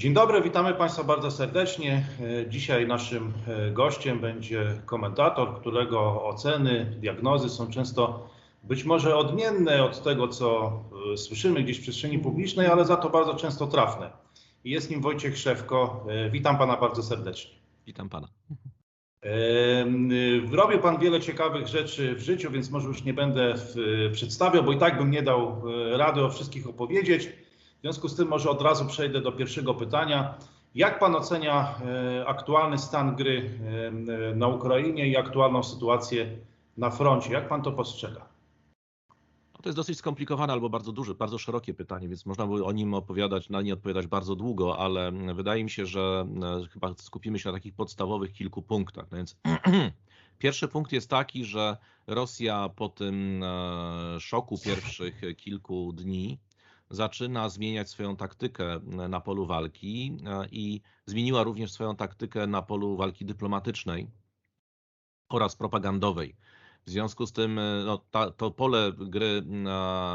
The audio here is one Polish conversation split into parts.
Dzień dobry, witamy Państwa bardzo serdecznie. Dzisiaj naszym gościem będzie komentator, którego oceny, diagnozy są często być może odmienne od tego, co słyszymy gdzieś w przestrzeni publicznej, ale za to bardzo często trafne. Jest nim Wojciech Szewko. Witam Pana bardzo serdecznie. Witam Pana. Robił Pan wiele ciekawych rzeczy w życiu, więc może już nie będę przedstawiał, bo i tak bym nie dał rady o wszystkich opowiedzieć. W związku z tym może od razu przejdę do pierwszego pytania. Jak Pan ocenia aktualny stan gry na Ukrainie i aktualną sytuację na froncie? Jak Pan to postrzega? To jest dosyć skomplikowane albo bardzo duże, bardzo szerokie pytanie, więc można by o nim opowiadać, na nie odpowiadać bardzo długo, ale wydaje mi się, że chyba skupimy się na takich podstawowych kilku punktach. No więc pierwszy punkt jest taki, że Rosja po tym szoku pierwszych kilku dni zaczyna zmieniać swoją taktykę na polu walki i zmieniła również swoją taktykę na polu walki dyplomatycznej oraz propagandowej. W związku z tym no, ta, to pole gry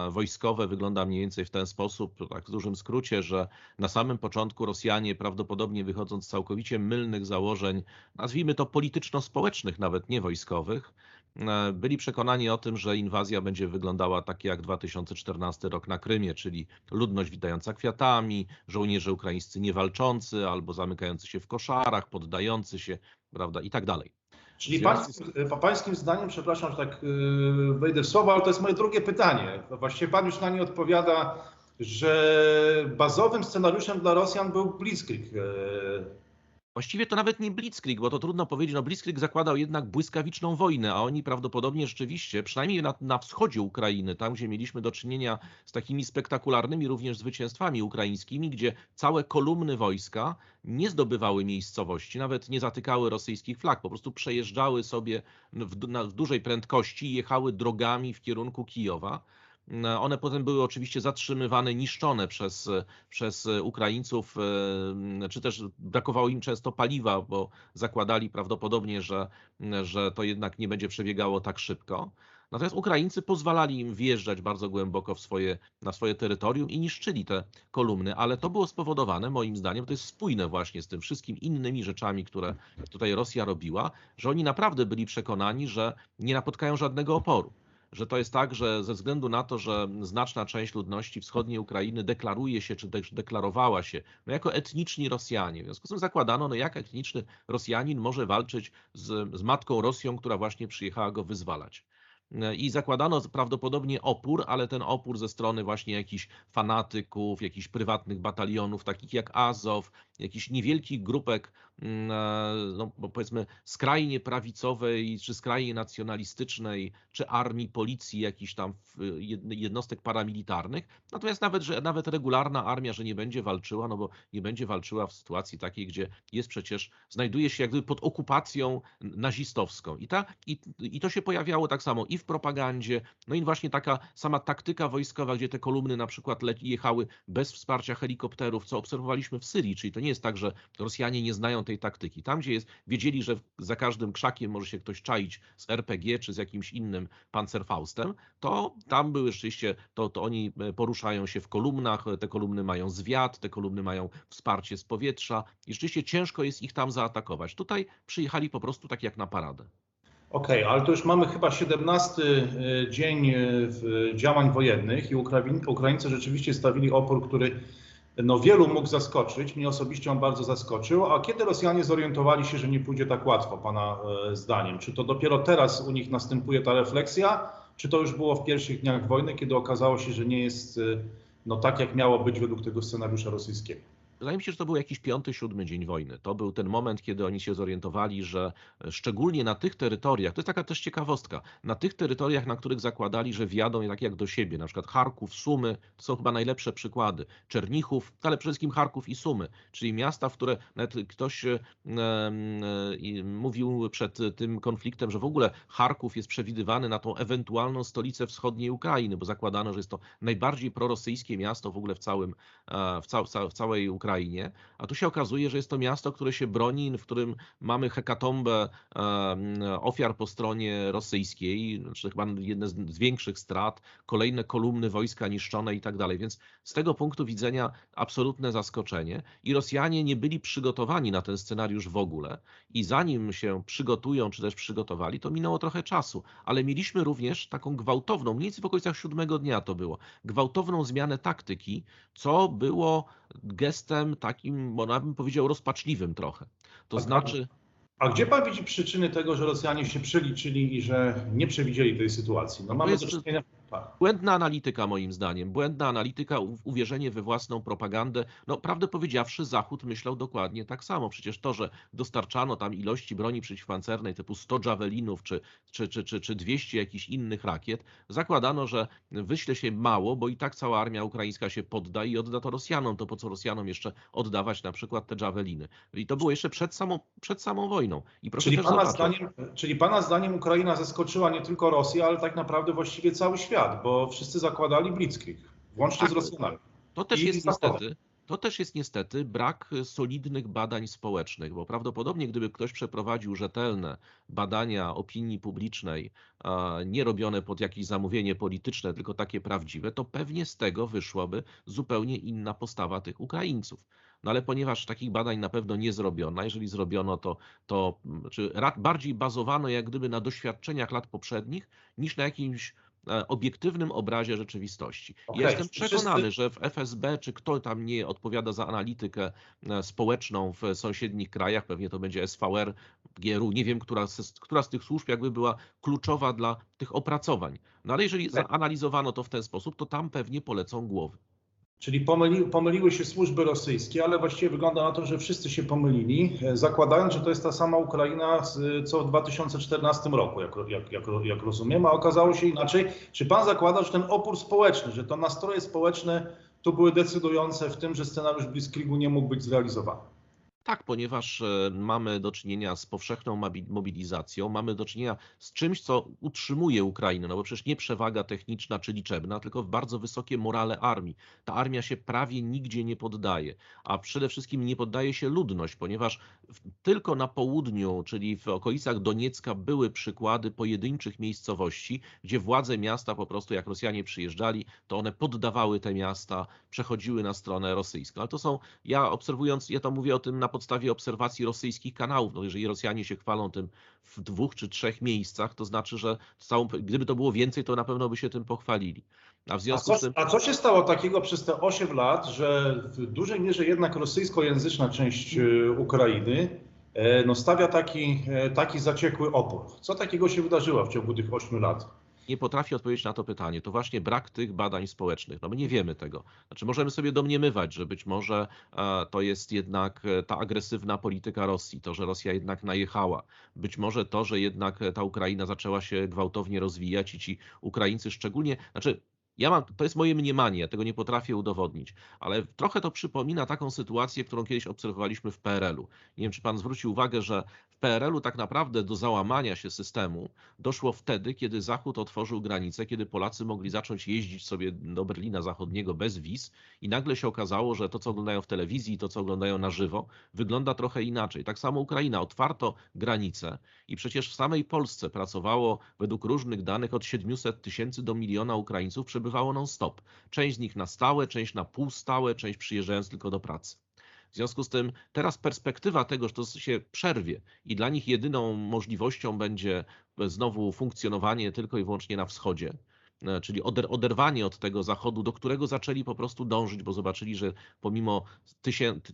wojskowe wygląda mniej więcej w ten sposób, tak w dużym skrócie, że na samym początku Rosjanie prawdopodobnie wychodząc z całkowicie mylnych założeń, nazwijmy to polityczno-społecznych, nawet nie wojskowych, byli przekonani o tym, że inwazja będzie wyglądała tak jak 2014 rok na Krymie, czyli ludność witająca kwiatami, żołnierze ukraińscy niewalczący albo zamykający się w koszarach, poddający się, prawda, i tak dalej. Czyli pańskim, pańskim zdaniem, przepraszam, że tak wejdę w słowo, ale to jest moje drugie pytanie. Właściwie pan już na nie odpowiada, że bazowym scenariuszem dla Rosjan był Blitzkrieg. Właściwie to nawet nie Blitzkrieg, bo to trudno powiedzieć. No Blitzkrieg zakładał jednak błyskawiczną wojnę, a oni prawdopodobnie rzeczywiście, przynajmniej na, na wschodzie Ukrainy, tam gdzie mieliśmy do czynienia z takimi spektakularnymi również zwycięstwami ukraińskimi, gdzie całe kolumny wojska nie zdobywały miejscowości, nawet nie zatykały rosyjskich flag, po prostu przejeżdżały sobie w, na, w dużej prędkości jechały drogami w kierunku Kijowa. One potem były oczywiście zatrzymywane, niszczone przez, przez Ukraińców, czy też brakowało im często paliwa, bo zakładali prawdopodobnie, że, że to jednak nie będzie przebiegało tak szybko. Natomiast Ukraińcy pozwalali im wjeżdżać bardzo głęboko w swoje, na swoje terytorium i niszczyli te kolumny, ale to było spowodowane, moim zdaniem, to jest spójne właśnie z tym wszystkim innymi rzeczami, które tutaj Rosja robiła, że oni naprawdę byli przekonani, że nie napotkają żadnego oporu że to jest tak, że ze względu na to, że znaczna część ludności wschodniej Ukrainy deklaruje się, czy też deklarowała się no jako etniczni Rosjanie. W związku z tym zakładano, no jak etniczny Rosjanin może walczyć z, z matką Rosją, która właśnie przyjechała go wyzwalać i zakładano prawdopodobnie opór, ale ten opór ze strony właśnie jakichś fanatyków, jakichś prywatnych batalionów, takich jak Azow, jakichś niewielkich grupek, no powiedzmy skrajnie prawicowej, czy skrajnie nacjonalistycznej, czy armii, policji, jakichś tam jednostek paramilitarnych. Natomiast nawet, że nawet regularna armia, że nie będzie walczyła, no bo nie będzie walczyła w sytuacji takiej, gdzie jest przecież, znajduje się jakby pod okupacją nazistowską. I, ta, i, i to się pojawiało tak samo i w propagandzie, no i właśnie taka sama taktyka wojskowa, gdzie te kolumny na przykład jechały bez wsparcia helikopterów, co obserwowaliśmy w Syrii, czyli to nie jest tak, że Rosjanie nie znają tej taktyki. Tam, gdzie jest, wiedzieli, że za każdym krzakiem może się ktoś czaić z RPG czy z jakimś innym pancerfaustem, to tam były rzeczywiście, to, to oni e, poruszają się w kolumnach, te kolumny mają zwiat, te kolumny mają wsparcie z powietrza i rzeczywiście ciężko jest ich tam zaatakować. Tutaj przyjechali po prostu tak jak na paradę. Okej, okay, ale to już mamy chyba 17 e, dzień e, działań wojennych i Ukraińcy rzeczywiście stawili opór, który no, wielu mógł zaskoczyć. Mnie osobiście on bardzo zaskoczył. A kiedy Rosjanie zorientowali się, że nie pójdzie tak łatwo, Pana e, zdaniem? Czy to dopiero teraz u nich następuje ta refleksja, czy to już było w pierwszych dniach wojny, kiedy okazało się, że nie jest no, tak, jak miało być według tego scenariusza rosyjskiego? Wydaje mi się, że to był jakiś piąty, siódmy dzień wojny. To był ten moment, kiedy oni się zorientowali, że szczególnie na tych terytoriach, to jest taka też ciekawostka, na tych terytoriach, na których zakładali, że wjadą tak jak do siebie, na przykład Charków, Sumy, to są chyba najlepsze przykłady, Czernichów, ale przede wszystkim Charków i Sumy, czyli miasta, w które nawet ktoś e, e, mówił przed tym konfliktem, że w ogóle Charków jest przewidywany na tą ewentualną stolicę wschodniej Ukrainy, bo zakładano, że jest to najbardziej prorosyjskie miasto w ogóle w całym, e, w, w całej Ukrainie Ukrainie, a tu się okazuje, że jest to miasto, które się broni, w którym mamy hekatombę ofiar po stronie rosyjskiej, znaczy chyba jedne z większych strat, kolejne kolumny wojska niszczone i tak dalej. Więc z tego punktu widzenia absolutne zaskoczenie. I Rosjanie nie byli przygotowani na ten scenariusz w ogóle. I zanim się przygotują, czy też przygotowali, to minęło trochę czasu, ale mieliśmy również taką gwałtowną, mniej więcej w okolicach siódmego dnia to było, gwałtowną zmianę taktyki, co było gestem takim, można bym powiedział, rozpaczliwym trochę. To znaczy, A gdzie pan widzi przyczyny tego, że Rosjanie się przeliczyli i że nie przewidzieli tej sytuacji? No mamy jest- do czynienia... Tak. Błędna analityka, moim zdaniem. Błędna analityka, uwierzenie we własną propagandę. No, prawdę powiedziawszy, Zachód myślał dokładnie tak samo. Przecież to, że dostarczano tam ilości broni przeciwpancernej typu 100 javelinów czy, czy, czy, czy, czy 200 jakichś innych rakiet, zakładano, że wyśle się mało, bo i tak cała armia ukraińska się podda i odda to Rosjanom. To po co Rosjanom jeszcze oddawać na przykład te javeliny? I to było jeszcze przed samą, przed samą wojną. I proszę Czyli pana, zobaczyć. zdaniem, czyli pana zdaniem Ukraina zaskoczyła nie tylko Rosję, ale tak naprawdę właściwie cały świat, bo wszyscy zakładali Blitzkrieg, włącznie Tak. z Rosjanami. To też I jest niestety. To też jest niestety brak solidnych badań społecznych, bo prawdopodobnie gdyby ktoś przeprowadził rzetelne badania opinii publicznej, nie robione pod jakieś zamówienie polityczne, tylko takie prawdziwe, to pewnie z tego wyszłaby zupełnie inna postawa tych Ukraińców. No ale ponieważ takich badań na pewno nie zrobiono, a jeżeli zrobiono, to, to czy bardziej bazowano jak gdyby na doświadczeniach lat poprzednich niż na jakimś obiektywnym obrazie rzeczywistości. Ja jestem wszyscy- przekonany, że w FSB, czy kto tam nie odpowiada za analitykę e, społeczną w sąsiednich krajach, pewnie to będzie SVR, GRU, nie wiem, która z, która z tych służb jakby była kluczowa dla tych opracowań. No ale jeżeli zanalizowano to w ten sposób, to tam pewnie polecą głowy. Czyli pomyli, pomyliły się służby rosyjskie, ale właściwie wygląda na to, że wszyscy się pomylili, e, zakładając, że to jest ta sama Ukraina co w 2014 roku, jak, jak, jak, jak rozumiem, a okazało się inaczej. Czy pan zakłada, że ten opór społeczny, że to nastroje społeczne tu były decydujące w tym, że scenariusz Blitzkriegu nie mógł być zrealizowany? Tak, ponieważ e, mamy do czynienia z powszechną mobi- mobilizacją, mamy do czynienia z czymś, co utrzymuje Ukrainę, no bo przecież nie przewaga techniczna czy liczebna, tylko bardzo wysokie morale armii. Ta armia się prawie nigdzie nie poddaje, a przede wszystkim nie poddaje się ludność, ponieważ tylko na południu, czyli w okolicach Doniecka były przykłady pojedynczych miejscowości, gdzie władze miasta po prostu jak Rosjanie przyjeżdżali, to one poddawały te miasta, przechodziły na stronę rosyjską. Ale to są, ja obserwując, ja to mówię o tym na podstawie obserwacji rosyjskich kanałów. No jeżeli Rosjanie się chwalą tym w dwóch czy trzech miejscach, to znaczy, że całą, gdyby to było więcej, to na pewno by się tym pochwalili. A w A związku co, z tym. a co się stało takiego przez te 8 lat, że w dużej mierze jednak rosyjskojęzyczna część e, Ukrainy e, no, stawia taki, e, taki zaciekły opór? Co takiego się wydarzyło w ciągu tych 8 lat? Nie potrafi odpowiedzieć na to pytanie. To właśnie brak tych badań społecznych. No my nie wiemy tego. Znaczy możemy sobie domniemywać, że być może e, to jest jednak e, ta agresywna polityka Rosji, to, że Rosja jednak najechała. Być może to, że jednak ta Ukraina zaczęła się gwałtownie rozwijać i ci Ukraińcy szczególnie, znaczy ja mam, to jest moje mniemanie, ja tego nie potrafię udowodnić, ale trochę to przypomina taką sytuację, którą kiedyś obserwowaliśmy w PRL-u. Nie wiem, czy pan zwrócił uwagę, że w PRL-u tak naprawdę do załamania się systemu doszło wtedy, kiedy Zachód otworzył granice, kiedy Polacy mogli zacząć jeździć sobie do Berlina Zachodniego bez wiz i nagle się okazało, że to, co oglądają w telewizji i to, co oglądają na żywo, wygląda trochę inaczej. Tak samo Ukraina, otwarto granice i przecież w samej Polsce pracowało według różnych danych od 700 tysięcy do miliona Ukraińców przebywało non-stop. Część z nich na stałe, część na półstałe, część przyjeżdżając tylko do pracy. W związku z tym teraz perspektywa tego, że to się przerwie i dla nich jedyną możliwością będzie znowu funkcjonowanie tylko i wyłącznie na wschodzie, e, czyli oder, oderwanie od tego zachodu, do którego zaczęli po prostu dążyć, bo zobaczyli, że pomimo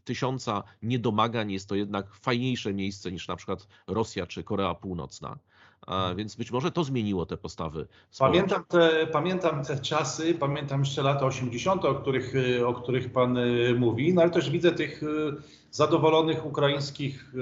tysiąca niedomagań jest to jednak fajniejsze miejsce niż na przykład Rosja czy Korea Północna. A więc być może to zmieniło te postawy. społeczne. Pamiętam te, pamiętam te czasy, pamiętam jeszcze lata 80., o których, y, o których Pan y, mówi, no ale też widzę tych y, zadowolonych ukraińskich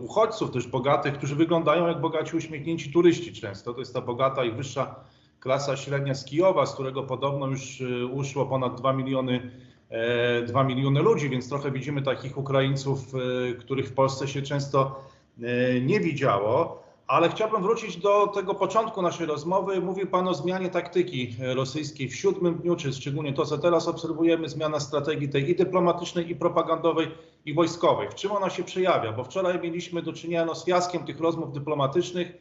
uchodźców, też bogatych, którzy wyglądają jak bogaci uśmiechnięci turyści często. To jest ta bogata i wyższa klasa średnia z Kijowa, z którego podobno już uszło ponad 2 miliony, e, 2 miliony ludzi, więc trochę widzimy takich Ukraińców, których w Polsce się często e, nie widziało. Ale chciałbym wrócić do tego początku naszej rozmowy. Mówił Pan o zmianie taktyki rosyjskiej w siódmym dniu, czy szczególnie to, co teraz obserwujemy, zmiana strategii tej i dyplomatycznej, i propagandowej, i wojskowej. W czym ona się przejawia? Bo wczoraj mieliśmy do czynienia no, z fiaskiem tych rozmów dyplomatycznych.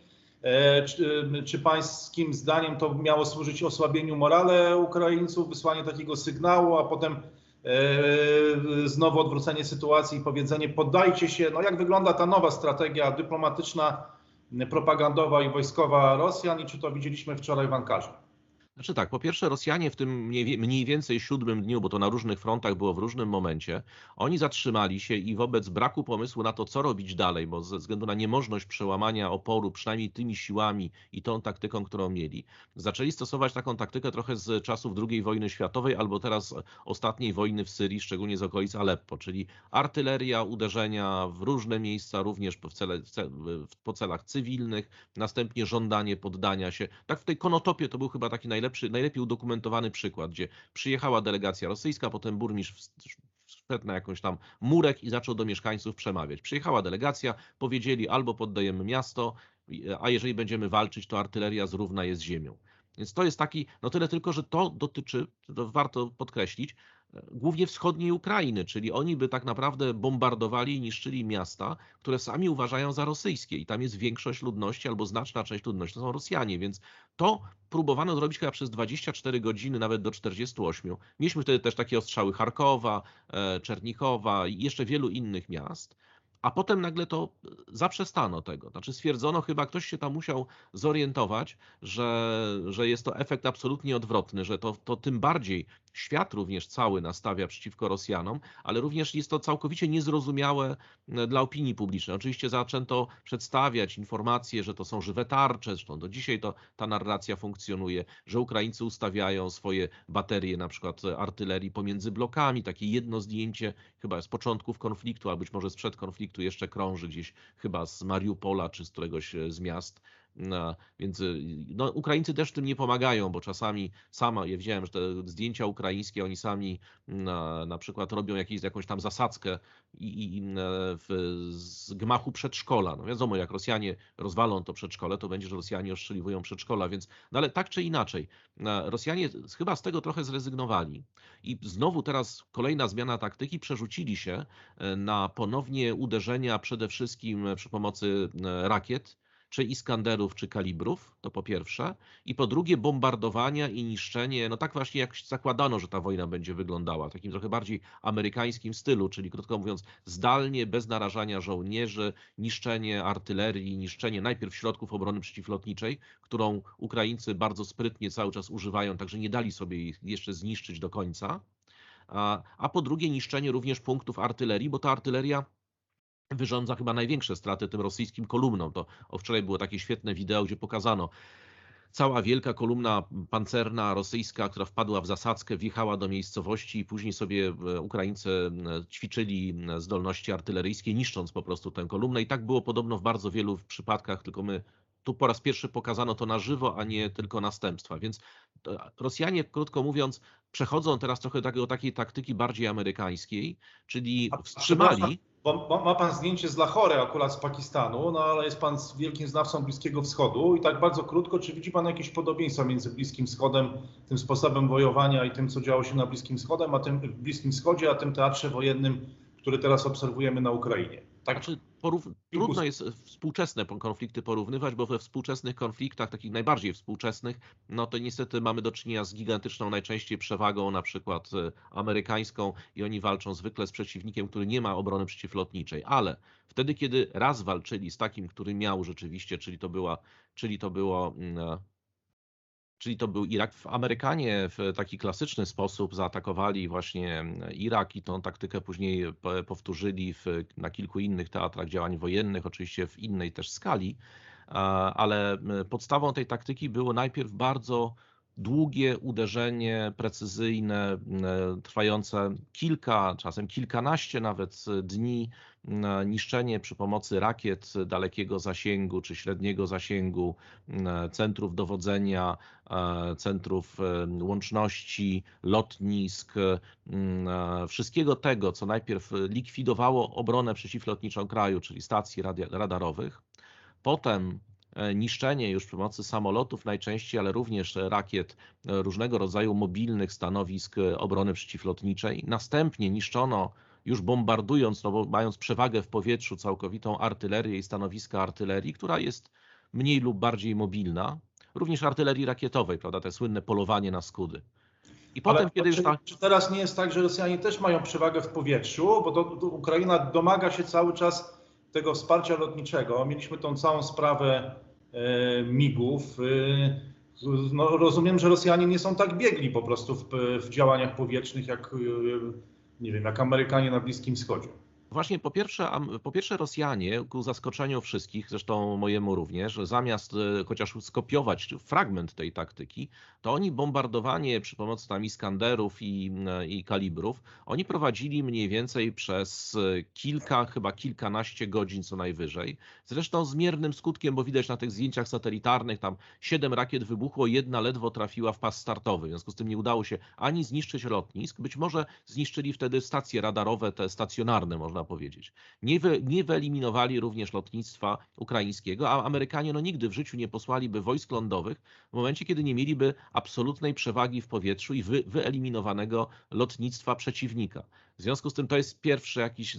E, czy, czy pańskim zdaniem to miało służyć osłabieniu morale Ukraińców, wysłanie takiego sygnału, a potem e, znowu odwrócenie sytuacji i powiedzenie poddajcie się. No jak wygląda ta nowa strategia dyplomatyczna propagandowa i wojskowa Rosjan i czy to widzieliśmy wczoraj w Ankarze? Znaczy tak, po pierwsze Rosjanie w tym mniej więcej siódmym dniu, bo to na różnych frontach było w różnym momencie, oni zatrzymali się i wobec braku pomysłu na to, co robić dalej, bo ze względu na niemożność przełamania oporu, przynajmniej tymi siłami i tą taktyką, którą mieli, zaczęli stosować taką taktykę trochę z czasów II wojny światowej albo teraz ostatniej wojny w Syrii, szczególnie z okolic Aleppo, czyli artyleria, uderzenia w różne miejsca, również po, cele, po celach cywilnych, następnie żądanie poddania się. Tak w tej konotopie to był chyba taki najlepszy najlepszy, najlepiej udokumentowany przykład, gdzie przyjechała delegacja rosyjska, potem burmistrz wszedł na jakąś tam murek i zaczął do mieszkańców przemawiać. Przyjechała delegacja, powiedzieli albo poddajemy miasto, a jeżeli będziemy walczyć, to artyleria zrówna jest ziemią. Więc to jest taki, no tyle tylko, że to dotyczy, to warto podkreślić, głównie wschodniej Ukrainy, czyli oni by tak naprawdę bombardowali i niszczyli miasta, które sami uważają za rosyjskie i tam jest większość ludności albo znaczna część ludności, to są Rosjanie, więc to próbowano zrobić chyba przez 24 godziny, nawet do 48. Mieliśmy wtedy też takie ostrzały Charkowa, e, Czernikowa i jeszcze wielu innych miast. A potem nagle to zaprzestano tego. Znaczy stwierdzono, chyba ktoś się tam musiał zorientować, że, że jest to efekt absolutnie odwrotny, że to, to tym bardziej świat również cały nastawia przeciwko Rosjanom, ale również jest to całkowicie niezrozumiałe e, dla opinii publicznej. Oczywiście zaczęto przedstawiać informacje, że to są żywe tarcze, zresztą do dzisiaj to, ta narracja funkcjonuje, że Ukraińcy ustawiają swoje baterie, na przykład artylerii pomiędzy blokami. Takie jedno zdjęcie chyba z początków konfliktu, a być może sprzed konfliktu jeszcze krąży gdzieś chyba z Mariupola czy z któregoś z miast więc y, no, Ukraińcy też w tym nie pomagają, bo czasami sama, ja widziałem, że te zdjęcia ukraińskie, oni sami na, na przykład robią jakieś, jakąś tam zasadzkę i, i w, z gmachu przedszkola. No wiadomo, jak Rosjanie rozwalą to przedszkole, to będzie, że Rosjanie oszczeliwują przedszkola, więc, no ale tak czy inaczej, Rosjanie chyba z tego trochę zrezygnowali i znowu teraz kolejna zmiana taktyki, przerzucili się e, na ponownie uderzenia przede wszystkim przy pomocy e, rakiet, czy Iskanderów, czy kalibrów, to po pierwsze. I po drugie bombardowania i niszczenie, no tak właśnie jak zakładano, że ta wojna będzie wyglądała, w takim trochę bardziej amerykańskim stylu, czyli krótko mówiąc zdalnie, bez narażania żołnierzy, niszczenie artylerii, niszczenie najpierw środków obrony przeciwlotniczej, którą Ukraińcy bardzo sprytnie cały czas używają, także nie dali sobie ich jeszcze zniszczyć do końca. A, a po drugie niszczenie również punktów artylerii, bo ta artyleria wyrządza chyba największe straty tym rosyjskim kolumnom. To o wczoraj było takie świetne wideo, gdzie pokazano cała wielka kolumna pancerna rosyjska, która wpadła w zasadzkę, wjechała do miejscowości i później sobie e, Ukraińcy e, ćwiczyli e, zdolności artyleryjskie, niszcząc po prostu tę kolumnę. I tak było podobno w bardzo wielu przypadkach, tylko my tu po raz pierwszy pokazano to na żywo, a nie tylko następstwa. Więc Rosjanie, krótko mówiąc, przechodzą teraz trochę do takiej taktyki bardziej amerykańskiej, czyli wstrzymali bo ma pan zdjęcie z Lahore akurat z Pakistanu, no ale jest pan wielkim znawcą Bliskiego Wschodu i tak bardzo krótko, czy widzi pan jakieś podobieństwa między Bliskim Wschodem, tym sposobem wojowania i tym, co działo się na Bliskim Wschodem, a tym Bliskim Wschodzie, a tym teatrze wojennym, który teraz obserwujemy na Ukrainie? Tak. Znaczy, porów... Trudno jest współczesne konflikty porównywać, bo we współczesnych konfliktach, takich najbardziej współczesnych, no to niestety mamy do czynienia z gigantyczną najczęściej przewagą, na przykład e, amerykańską, i oni walczą zwykle z przeciwnikiem, który nie ma obrony przeciwlotniczej. Ale wtedy, kiedy raz walczyli z takim, który miał rzeczywiście, czyli to była, czyli to było mm, czyli to był Irak. Amerykanie w taki klasyczny sposób zaatakowali właśnie Irak i tą taktykę później powtórzyli w, na kilku innych teatrach działań wojennych, oczywiście w innej też skali, ale podstawą tej taktyki było najpierw bardzo długie uderzenie precyzyjne, trwające kilka, czasem kilkanaście nawet dni, niszczenie przy pomocy rakiet dalekiego zasięgu czy średniego zasięgu, centrów dowodzenia, e, centrów e, łączności, lotnisk, e, wszystkiego tego, co najpierw likwidowało obronę przeciwlotniczą kraju, czyli stacji radarowych, potem niszczenie już przy pomocy samolotów najczęściej, ale również rakiet różnego rodzaju mobilnych stanowisk obrony przeciwlotniczej. Następnie niszczono już bombardując, no bo mając przewagę w powietrzu, całkowitą artylerię i stanowiska artylerii, która jest mniej lub bardziej mobilna, również artylerii rakietowej, prawda, te słynne polowanie na skudy. I potem, Ale kiedy już tak... Czy teraz nie jest tak, że Rosjanie też mają przewagę w powietrzu, bo Ukraina domaga się cały czas tego wsparcia lotniczego. Mieliśmy tą całą sprawę e, migów. E, no, rozumiem, że Rosjanie nie są tak biegli po prostu w, w działaniach powietrznych, jak, e, nie wiem, jak Amerykanie na Bliskim Wschodzie. Właśnie po pierwsze, po pierwsze Rosjanie, ku zaskoczeniu wszystkich, zresztą mojemu również, zamiast e, chociaż skopiować fragment tej taktyki, to oni bombardowanie przy pomocy tam Iskanderów i, e, i kalibrów, oni prowadzili mniej więcej przez e, kilka, chyba kilkanaście godzin co najwyżej. Zresztą z miernym skutkiem, bo widać na tych zdjęciach satelitarnych, tam siedem rakiet wybuchło, jedna ledwo trafiła w pas startowy. W związku z tym nie udało się ani zniszczyć lotnisk, być może zniszczyli wtedy stacje radarowe, te stacjonarne powiedzieć. Nie, wy, nie wyeliminowali również lotnictwa ukraińskiego, a Amerykanie no nigdy w życiu nie posłaliby wojsk lądowych w momencie, kiedy nie mieliby absolutnej przewagi w powietrzu i wy, wyeliminowanego lotnictwa przeciwnika. W związku z tym to jest pierwsze jakieś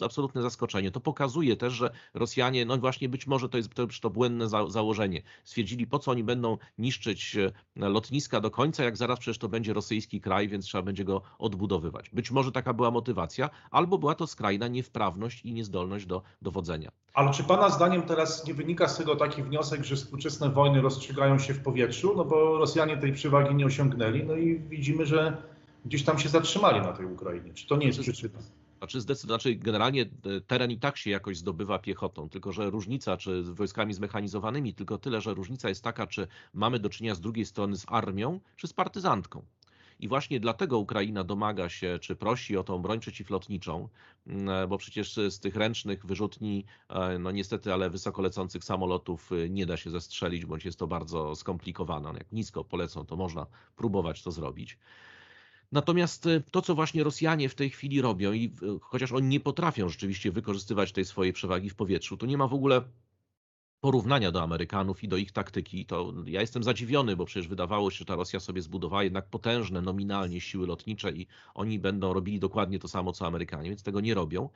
absolutne zaskoczenie. To pokazuje też, że Rosjanie, no właśnie być może to jest to, to błędne za, założenie. Stwierdzili, po co oni będą niszczyć e, lotniska do końca, jak zaraz przecież to będzie rosyjski kraj, więc trzeba będzie go odbudowywać. Być może taka była motywacja, albo była to skrajna niewprawność i niezdolność do dowodzenia. Ale czy Pana zdaniem teraz nie wynika z tego taki wniosek, że współczesne wojny rozstrzygają się w powietrzu? No bo Rosjanie tej przewagi nie osiągnęli, no i widzimy, że gdzieś tam się zatrzymali na tej Ukrainie. Czy to nie jest przyczyna? Znaczy, znaczy generalnie e, teren i tak się jakoś zdobywa piechotą, tylko że różnica, czy z wojskami zmechanizowanymi, tylko tyle, że różnica jest taka, czy mamy do czynienia z drugiej strony z armią, czy z partyzantką. I właśnie dlatego Ukraina domaga się, czy prosi o tą broń przeciwlotniczą, mm, e, bo przecież z tych ręcznych wyrzutni, e, no niestety, ale wysoko lecących samolotów nie da się zestrzelić, bądź jest to bardzo skomplikowane. Jak nisko polecą, to można próbować to zrobić. Natomiast e, to, co właśnie Rosjanie w tej chwili robią, i chociaż oni nie potrafią rzeczywiście wykorzystywać tej swojej przewagi w powietrzu, to nie ma w ogóle porównania do Amerykanów i do ich taktyki, to ja jestem zadziwiony, bo przecież wydawało się, że ta Rosja sobie zbudowała jednak potężne nominalnie siły lotnicze i oni będą robili dokładnie to samo co Amerykanie, więc tego nie robią.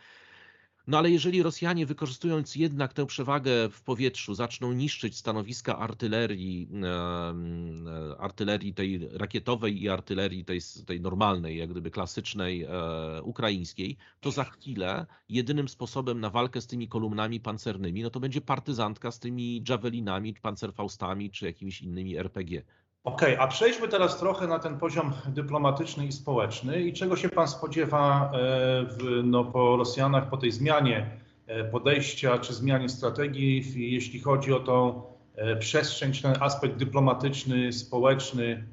No ale jeżeli Rosjanie wykorzystując jednak tę przewagę w powietrzu zaczną niszczyć stanowiska artylerii, e, artylerii tej rakietowej i artylerii tej, tej normalnej, jak gdyby klasycznej e, ukraińskiej, to za chwilę jedynym sposobem na walkę z tymi kolumnami pancernymi, no to będzie partyzantka z tymi javelinami, pancerfaustami czy jakimiś innymi RPG. Okej, okay, a przejdźmy teraz trochę na ten poziom dyplomatyczny i społeczny. I czego się Pan spodziewa e, w, no, po Rosjanach, po tej zmianie e, podejścia czy zmianie strategii, jeśli chodzi o tą e, przestrzeń, czy ten aspekt dyplomatyczny, społeczny,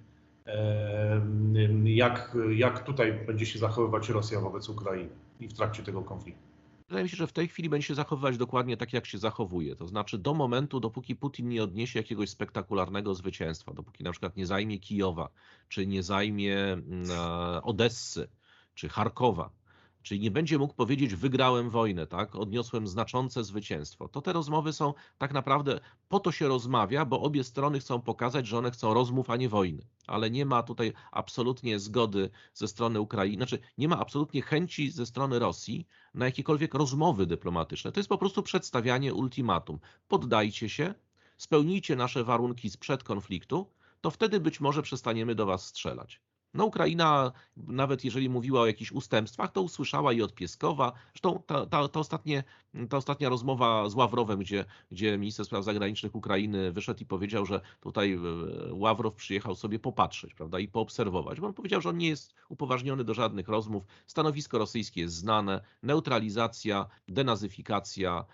jak, jak tutaj będzie się zachowywać Rosja wobec Ukrainy i w trakcie tego konfliktu? Wydaje mi się, że w tej chwili będzie się zachowywać dokładnie tak, jak się zachowuje. To znaczy do momentu, dopóki Putin nie odniesie jakiegoś spektakularnego zwycięstwa, dopóki na przykład nie zajmie Kijowa, czy nie zajmie mm, Odessy, czy Charkowa, czyli nie będzie mógł powiedzieć wygrałem wojnę, tak, odniosłem znaczące zwycięstwo. To te rozmowy są tak naprawdę po to się rozmawia, bo obie strony chcą pokazać, że one chcą rozmów, a nie wojny. Ale nie ma tutaj absolutnie zgody ze strony Ukrainy, znaczy nie ma absolutnie chęci ze strony Rosji na jakiekolwiek rozmowy dyplomatyczne. To jest po prostu przedstawianie ultimatum. Poddajcie się, spełnijcie nasze warunki sprzed konfliktu, to wtedy być może przestaniemy do was strzelać. No Ukraina, nawet jeżeli mówiła o jakichś ustępstwach, to usłyszała i od Pieskowa. Zresztą ta, ta, ta, ostatnie, ta ostatnia rozmowa z Ławrowem, gdzie, gdzie minister spraw zagranicznych Ukrainy wyszedł i powiedział, że tutaj e, Ławrow przyjechał sobie popatrzeć prawda, i poobserwować, bo on powiedział, że on nie jest upoważniony do żadnych rozmów. Stanowisko rosyjskie jest znane, neutralizacja, denazyfikacja,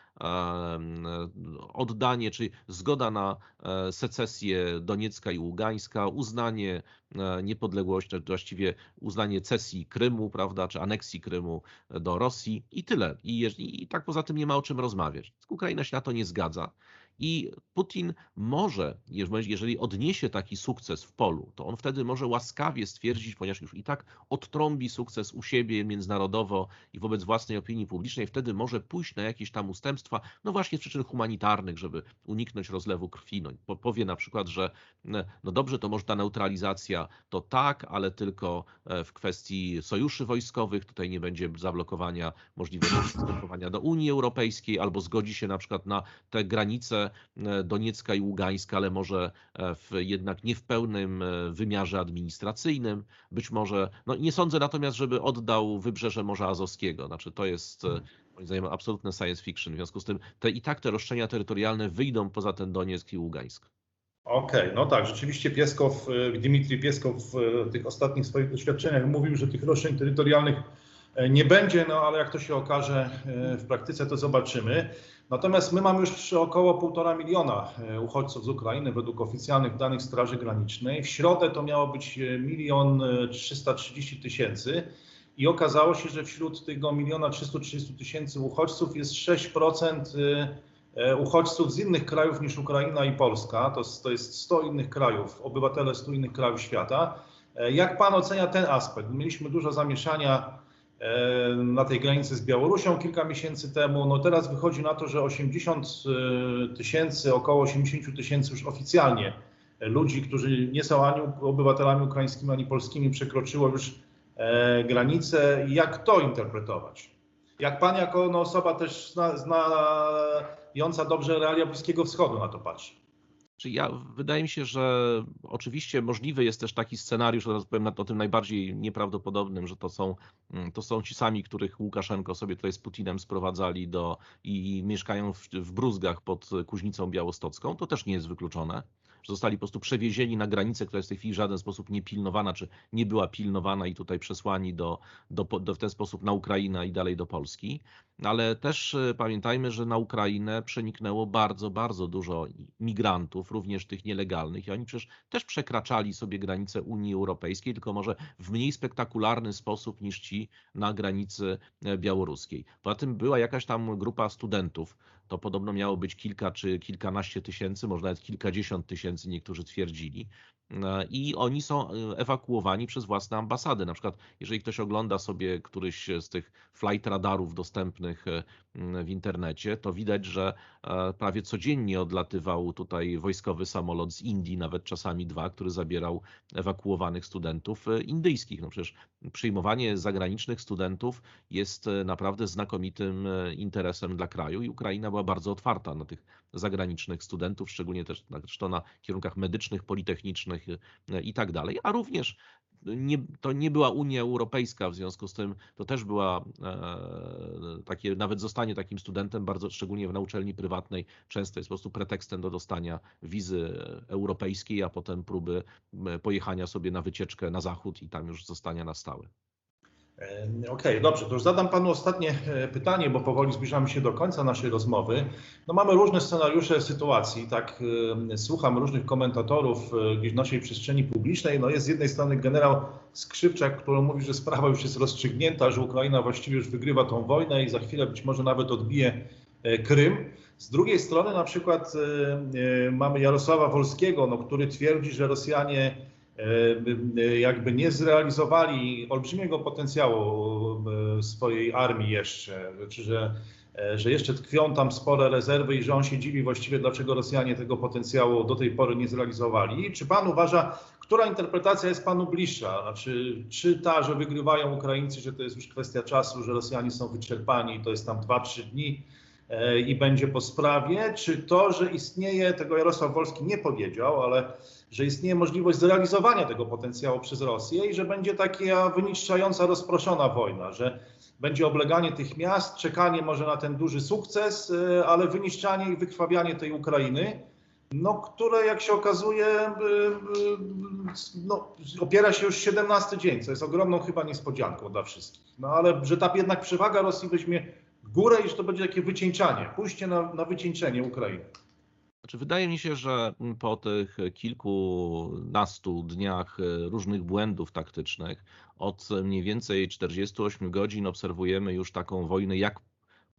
oddanie, czyli zgoda na e, secesję Doniecka i Ługańska, uznanie e, niepodległości, właściwie uznanie cesji Krymu, prawda, czy aneksji Krymu do Rosji i tyle. I, I tak poza tym nie ma o czym rozmawiać. Ukraina się na to nie zgadza. I Putin może, jeżeli odniesie taki sukces w polu, to on wtedy może łaskawie stwierdzić, ponieważ już i tak odtrąbi sukces u siebie międzynarodowo i wobec własnej opinii publicznej, wtedy może pójść na jakieś tam ustępstwa, no właśnie z przyczyn humanitarnych, żeby uniknąć rozlewu krwi. No, powie na przykład, że no dobrze, to może ta neutralizacja to tak, ale tylko e, w kwestii sojuszy wojskowych, tutaj nie będzie zablokowania możliwości wstępowania do Unii Europejskiej, albo zgodzi się na przykład na te granice e, Doniecka i Ługańska, ale może e, w, jednak nie w pełnym wymiarze administracyjnym. Być może, no nie sądzę natomiast, żeby oddał wybrzeże Morza Azowskiego. Znaczy to jest moim zdaniem absolutne science fiction. W związku z tym te, i tak te roszczenia terytorialne wyjdą poza ten Donieck i Ługańsk. Okej, okay, no tak, rzeczywiście Pieskow, Dmitrij Pieskow w tych ostatnich swoich doświadczeniach mówił, że tych roszczeń terytorialnych e, nie będzie, no ale jak to się okaże e, w praktyce, to zobaczymy. Natomiast my mamy już około półtora miliona e, uchodźców z Ukrainy według oficjalnych danych Straży Granicznej. W środę to miało być milion 330 tysięcy i okazało się, że wśród tego miliona 330 tysięcy uchodźców jest 6% E, uchodźców z innych krajów niż Ukraina i Polska. To, to jest 100 innych krajów, obywatele 100 innych krajów świata. E, jak pan ocenia ten aspekt? Mieliśmy dużo zamieszania e, na tej granicy z Białorusią kilka miesięcy temu. No teraz wychodzi na to, że 80 tysięcy, około 80 tysięcy już oficjalnie ludzi, którzy nie są ani obywatelami ukraińskimi, ani polskimi, przekroczyło już granicę. Jak to interpretować? Jak pan jako no, osoba też zna, znająca dobrze realia Bliskiego Wschodu na to patrzy? Czy ja, wydaje mi się, że oczywiście możliwy jest też taki scenariusz, teraz powiem o tym najbardziej nieprawdopodobnym, że to są, mm, to są ci sami, których Łukaszenko sobie tutaj z Putinem sprowadzali do i mieszkają w, w Bruzgach pod Kuźnicą Białostocką. To też nie jest wykluczone że zostali po prostu przewiezieni na granicę, która jest w tej chwili w żaden sposób nie pilnowana, czy nie była pilnowana i tutaj przesłani do, do, do w ten sposób na Ukrainę i dalej do Polski. Ale też e, pamiętajmy, że na Ukrainę przeniknęło bardzo, bardzo dużo migrantów, również tych nielegalnych i oni przecież też przekraczali sobie granice Unii Europejskiej, tylko może w mniej spektakularny sposób niż ci na granicy e, białoruskiej. Poza tym była jakaś tam grupa studentów, to podobno miało być kilka czy kilkanaście tysięcy, może nawet kilkadziesiąt tysięcy, niektórzy twierdzili. E, I oni są e, ewakuowani przez własne ambasady. Na przykład, jeżeli ktoś ogląda sobie któryś z tych flight radarów dostępnych e, w internecie, to widać, że prawie codziennie odlatywał tutaj wojskowy samolot z Indii, nawet czasami dwa, który zabierał ewakuowanych studentów indyjskich. No przecież przyjmowanie zagranicznych studentów jest naprawdę znakomitym interesem dla kraju i Ukraina była bardzo otwarta na tych zagranicznych studentów, szczególnie też na kierunkach medycznych, politechnicznych e, i tak dalej, a również nie, to nie była Unia Europejska, w związku z tym to też była e, takie, nawet zostanie takim studentem, bardzo szczególnie w nauczelni prywatnej, często jest po prostu pretekstem do dostania wizy europejskiej, a potem próby pojechania sobie na wycieczkę na zachód i tam już zostania na stałe. Okej, okay, dobrze, to już zadam panu ostatnie e, pytanie, bo powoli zbliżamy się do końca naszej rozmowy. No mamy różne scenariusze sytuacji, tak e, słucham różnych komentatorów e, gdzieś w naszej przestrzeni publicznej. No jest z jednej strony generał Skrzypczak, który mówi, że sprawa już jest rozstrzygnięta, że Ukraina właściwie już wygrywa tą wojnę i za chwilę być może nawet odbije Krym. Z drugiej strony na przykład mamy Jarosława Wolskiego, no, który twierdzi, że Rosjanie E, jakby nie zrealizowali olbrzymiego potencjału e, swojej armii jeszcze, znaczy, że, e, że jeszcze tkwią tam spore rezerwy i że on się dziwi właściwie, dlaczego Rosjanie tego potencjału do tej pory nie zrealizowali. Czy pan uważa, która interpretacja jest panu bliższa? Znaczy, czy ta, że wygrywają Ukraińcy, że to jest już kwestia czasu, że Rosjanie są wyczerpani i to jest tam 2-3 dni, i będzie po sprawie, czy to, że istnieje, tego Jarosław Wolski nie powiedział, ale że istnieje możliwość zrealizowania tego potencjału przez Rosję i że będzie taka wyniszczająca, rozproszona wojna, że będzie obleganie tych miast, czekanie może na ten duży sukces, y, ale wyniszczanie i wykrwawianie tej Ukrainy, no, które jak się okazuje y, no, opiera się już 17 dzień, co jest ogromną chyba niespodzianką dla wszystkich. No ale że ta jednak przewaga Rosji weźmie górę i że to będzie takie wycieńczanie, pójście na, na wycieńczenie Ukrainy. Znaczy, wydaje mi się, że po tych kilkunastu dniach e, różnych błędów taktycznych, od mniej więcej 48 godzin obserwujemy już taką wojnę, jak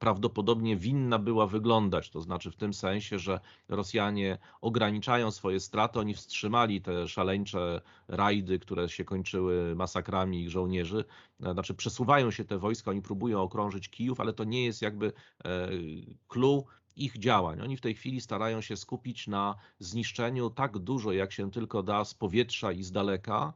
prawdopodobnie winna była wyglądać. To znaczy w tym sensie, że Rosjanie ograniczają swoje straty, oni wstrzymali te szaleńcze rajdy, które się kończyły masakrami ich żołnierzy. Znaczy przesuwają się te wojska, oni próbują okrążyć Kijów, ale to nie jest jakby clue ich działań. Oni w tej chwili starają się skupić na zniszczeniu tak dużo, jak się tylko da z powietrza i z daleka,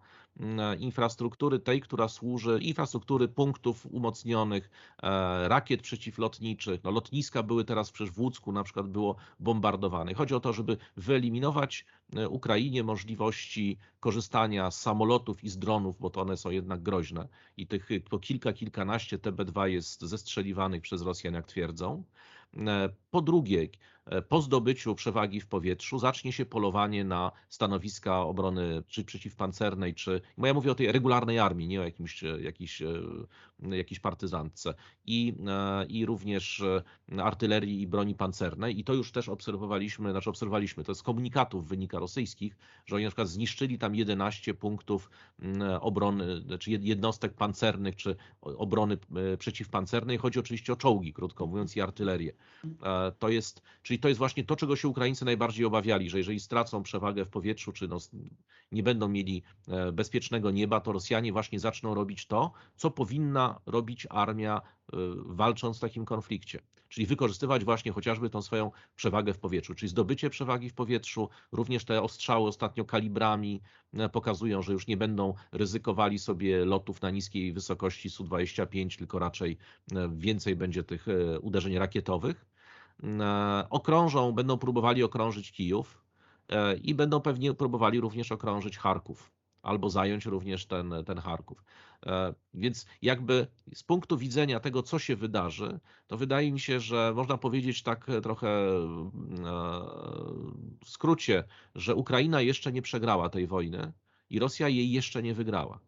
infrastruktury tej, która służy, infrastruktury punktów umocnionych, e, rakiet przeciwlotniczych. No, lotniska były teraz przecież w Łódzku na przykład było bombardowane. Chodzi o to, żeby wyeliminować e, Ukrainie możliwości korzystania z samolotów i z dronów, bo to one są jednak groźne i tych po kilka, kilkanaście TB2 jest zestrzeliwanych przez Rosjan, jak twierdzą. E, po drugie, e, po zdobyciu przewagi w powietrzu zacznie się polowanie na stanowiska obrony czy przeciwpancernej, czy, bo ja mówię o tej regularnej armii, nie o jakimś, e, jakiejś, jakiejś partyzantce i, i również artylerii i broni pancernej i to już też obserwowaliśmy, znaczy obserwowaliśmy, to z komunikatów wynika rosyjskich, że oni na przykład zniszczyli tam 11 punktów obrony, czy znaczy jednostek pancernych, czy obrony przeciwpancernej. Chodzi oczywiście o czołgi, krótko mówiąc, i artylerię. E, to jest, czyli to jest właśnie to, czego się Ukraińcy najbardziej obawiali, że jeżeli stracą przewagę w powietrzu, czy no, nie będą mieli e, bezpiecznego nieba, to Rosjanie właśnie zaczną robić to, co powinna robić armia e, walcząc w takim konflikcie. Czyli wykorzystywać właśnie chociażby tą swoją przewagę w powietrzu, czyli zdobycie przewagi w powietrzu, również te ostrzały ostatnio kalibrami pokazują, że już nie będą ryzykowali sobie lotów na niskiej wysokości Su-25, tylko raczej więcej będzie tych uderzeń rakietowych. E, okrążą, będą próbowali okrążyć Kijów e, i będą pewnie próbowali również okrążyć Charków albo zająć również ten, ten Charków. E, więc jakby z punktu widzenia tego, co się wydarzy, to wydaje mi się, że można powiedzieć tak trochę w skrócie, że Ukraina jeszcze nie przegrała tej wojny i Rosja jej jeszcze nie wygrała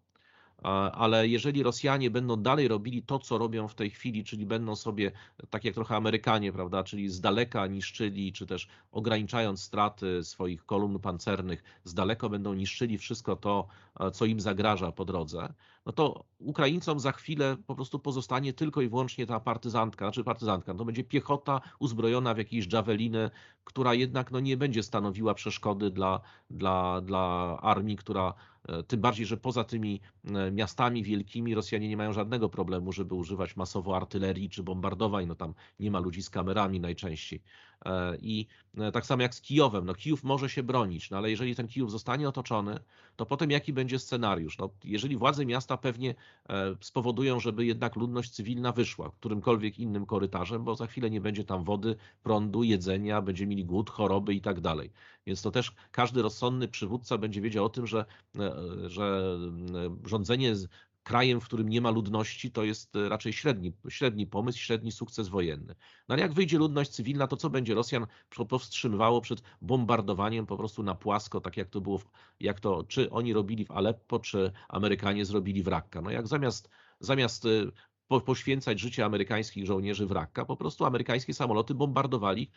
ale jeżeli Rosjanie będą dalej robili to, co robią w tej chwili, czyli będą sobie, tak jak trochę Amerykanie, prawda, czyli z daleka niszczyli, czy też ograniczając straty swoich kolumn pancernych, z daleka będą niszczyli wszystko to, co im zagraża po drodze, no to Ukraińcom za chwilę po prostu pozostanie tylko i wyłącznie ta partyzantka, znaczy partyzantka, to będzie piechota uzbrojona w jakieś javeliny, która jednak no, nie będzie stanowiła przeszkody dla, dla, dla armii, która E, tym bardziej, że poza tymi e, miastami wielkimi Rosjanie nie mają żadnego problemu, żeby używać masowo artylerii czy bombardowań. No tam nie ma ludzi z kamerami najczęściej. E, I tak samo jak z Kijowem. No Kijów może się bronić, no ale jeżeli ten Kijów zostanie otoczony, to potem jaki będzie scenariusz? No, jeżeli władze miasta pewnie spowodują, żeby jednak ludność cywilna wyszła którymkolwiek innym korytarzem, bo za chwilę nie będzie tam wody, prądu, jedzenia, będzie mieli głód, choroby i tak dalej. Więc to też każdy rozsądny przywódca będzie wiedział o tym, że, e, że e, rządzenie krajem, w którym nie ma ludności, to jest e, raczej średni, średni pomysł, średni sukces wojenny. No ale jak wyjdzie ludność cywilna, to co będzie Rosjan powstrzymywało przed bombardowaniem po prostu na płasko, tak jak to było, jak to czy oni robili w Aleppo, czy Amerykanie zrobili w. No jak zamiast zamiast po, poświęcać życie amerykańskich żołnierzy w po prostu amerykańskie samoloty bombardowali,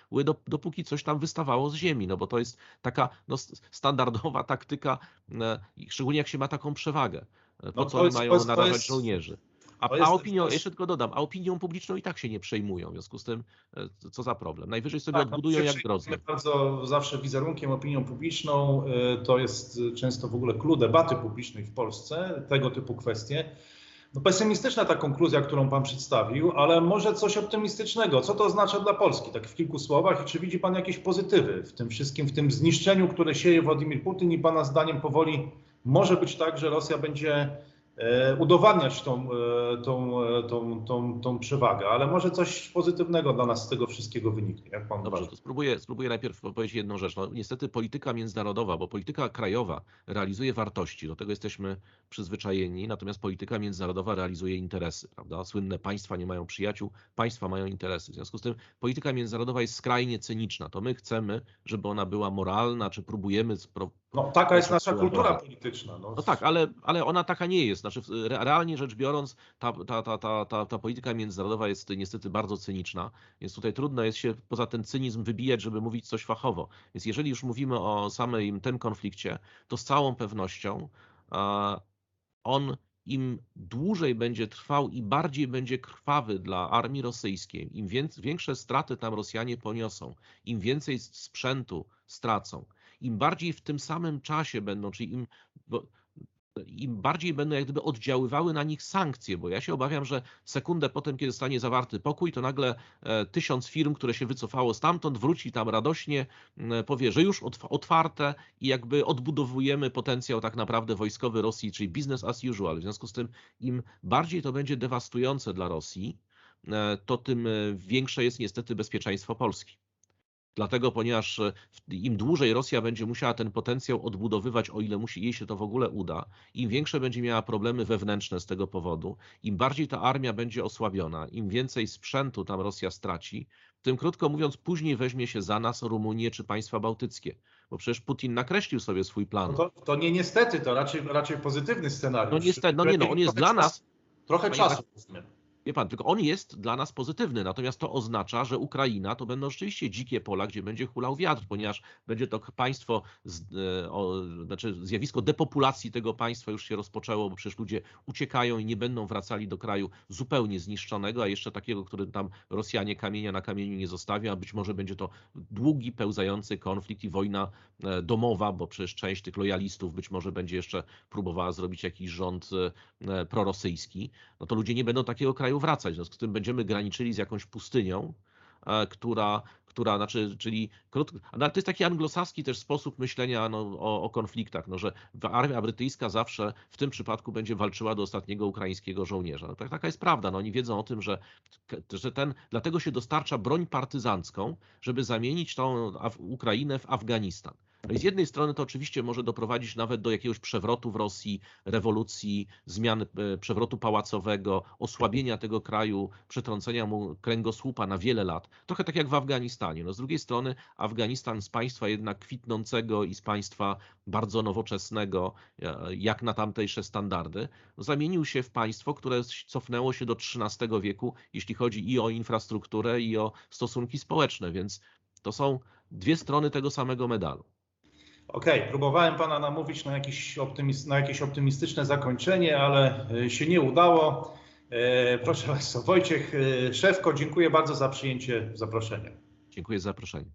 dopóki coś tam wystawało z ziemi, no bo to jest taka no, standardowa taktyka, e, szczególnie jak się ma taką przewagę. E, po no, co oni mają narażać żołnierzy? A, a opinią, jeszcze tylko dodam, a opinią publiczną i tak się nie przejmują, w związku z tym e, co za problem. Najwyżej sobie tak, no, odbudują no, jak drodzy. Bardzo zawsze wizerunkiem, opinią publiczną, to jest często w ogóle klucz debaty publicznej w Polsce, tego typu kwestie. No pesymistyczna ta konkluzja, którą Pan przedstawił, ale może coś optymistycznego. Co to oznacza dla Polski? Tak w kilku słowach. I czy widzi Pan jakieś pozytywy w tym wszystkim, w tym zniszczeniu, które sieje Władimir Putin i Pana zdaniem powoli może być tak, że Rosja będzie udowadniać tą, e, tą, e, tą, tą, tą przewagę, ale może coś pozytywnego dla nas z tego wszystkiego wyniknie. Jak pan Dobrze, to spróbuję, spróbuję najpierw powiedzieć jedną rzecz. No, niestety polityka międzynarodowa, bo polityka krajowa realizuje wartości, do tego jesteśmy przyzwyczajeni, natomiast polityka międzynarodowa realizuje interesy. Prawda? Słynne państwa nie mają przyjaciół, państwa mają interesy. W związku z tym polityka międzynarodowa jest skrajnie cyniczna. To my chcemy, żeby ona była moralna, czy próbujemy no, taka jest nasza kultura polityczna. No. no, tak, ale, ale ona taka nie jest. Znaczy, realnie rzecz biorąc, ta, ta, ta, ta, ta, ta polityka międzynarodowa jest niestety bardzo cyniczna, więc tutaj trudno jest się poza ten cynizm wybijać, żeby mówić coś fachowo. Więc jeżeli już mówimy o samym tym konflikcie, to z całą pewnością on im dłużej będzie trwał i bardziej będzie krwawy dla armii rosyjskiej, im większe straty tam Rosjanie poniosą, im więcej sprzętu stracą, im bardziej w tym samym czasie będą, czyli im, im bardziej będą jak gdyby oddziaływały na nich sankcje, bo ja się obawiam, że sekundę potem, kiedy zostanie zawarty pokój, to nagle e, tysiąc firm, które się wycofało stamtąd, wróci tam radośnie, powie, że już otwarte i jakby odbudowujemy potencjał tak naprawdę wojskowy Rosji, czyli business as usual. W związku z tym im bardziej to będzie dewastujące dla Rosji, e, to tym e, większe jest niestety bezpieczeństwo Polski. Dlatego, ponieważ e, im dłużej Rosja będzie musiała ten potencjał odbudowywać, o ile musi, jej się to w ogóle uda, im większe będzie miała problemy wewnętrzne z tego powodu, im bardziej ta armia będzie osłabiona, im więcej sprzętu tam Rosja straci, tym krótko mówiąc, później weźmie się za nas Rumunię czy państwa bałtyckie. Bo przecież Putin nakreślił sobie swój plan. No to, to, nie niestety, to raczej, raczej pozytywny scenariusz. No niestety, no nie, no on jest dla nas. Trochę czasu. Wie pan, tylko on jest dla nas pozytywny, natomiast to oznacza, że Ukraina to będą rzeczywiście dzikie pola, gdzie będzie hulał wiatr, ponieważ będzie to państwo, z, e, o, znaczy zjawisko depopulacji tego państwa już się rozpoczęło, bo przecież ludzie uciekają i nie będą wracali do kraju zupełnie zniszczonego, a jeszcze takiego, który tam Rosjanie kamienia na kamieniu nie zostawią, a być może będzie to długi, pełzający konflikt i wojna e, domowa, bo przecież część tych lojalistów być może będzie jeszcze próbowała zrobić jakiś rząd e, prorosyjski, no to ludzie nie będą takiego kraju wracać. W związku z tym będziemy graniczyli z jakąś pustynią, e, która, która znaczy, czyli krótko, to jest taki anglosaski też sposób myślenia no, o, o, konfliktach, no, że armia brytyjska zawsze w tym przypadku będzie walczyła do ostatniego ukraińskiego żołnierza. No, tak, taka jest prawda. No, oni wiedzą o tym, że, że ten, dlatego się dostarcza broń partyzancką, żeby zamienić tą Ukrainę w Afganistan. Z jednej strony to oczywiście może doprowadzić nawet do jakiegoś przewrotu w Rosji, rewolucji, zmian e, przewrotu pałacowego, osłabienia tego kraju, przetrącenia mu kręgosłupa na wiele lat. Trochę tak jak w Afganistanie. No z drugiej strony Afganistan z państwa jednak kwitnącego i z państwa bardzo nowoczesnego, e, jak na tamtejsze standardy, zamienił się w państwo, które cofnęło się do XIII wieku, jeśli chodzi i o infrastrukturę, i o stosunki społeczne, więc to są dwie strony tego samego medalu. Okej, okay, próbowałem Pana namówić na, na jakieś optymistyczne zakończenie, ale e, się nie udało. E, proszę Państwa, Wojciech e, Szewko, dziękuję bardzo za przyjęcie zaproszenia. Dziękuję za zaproszenie.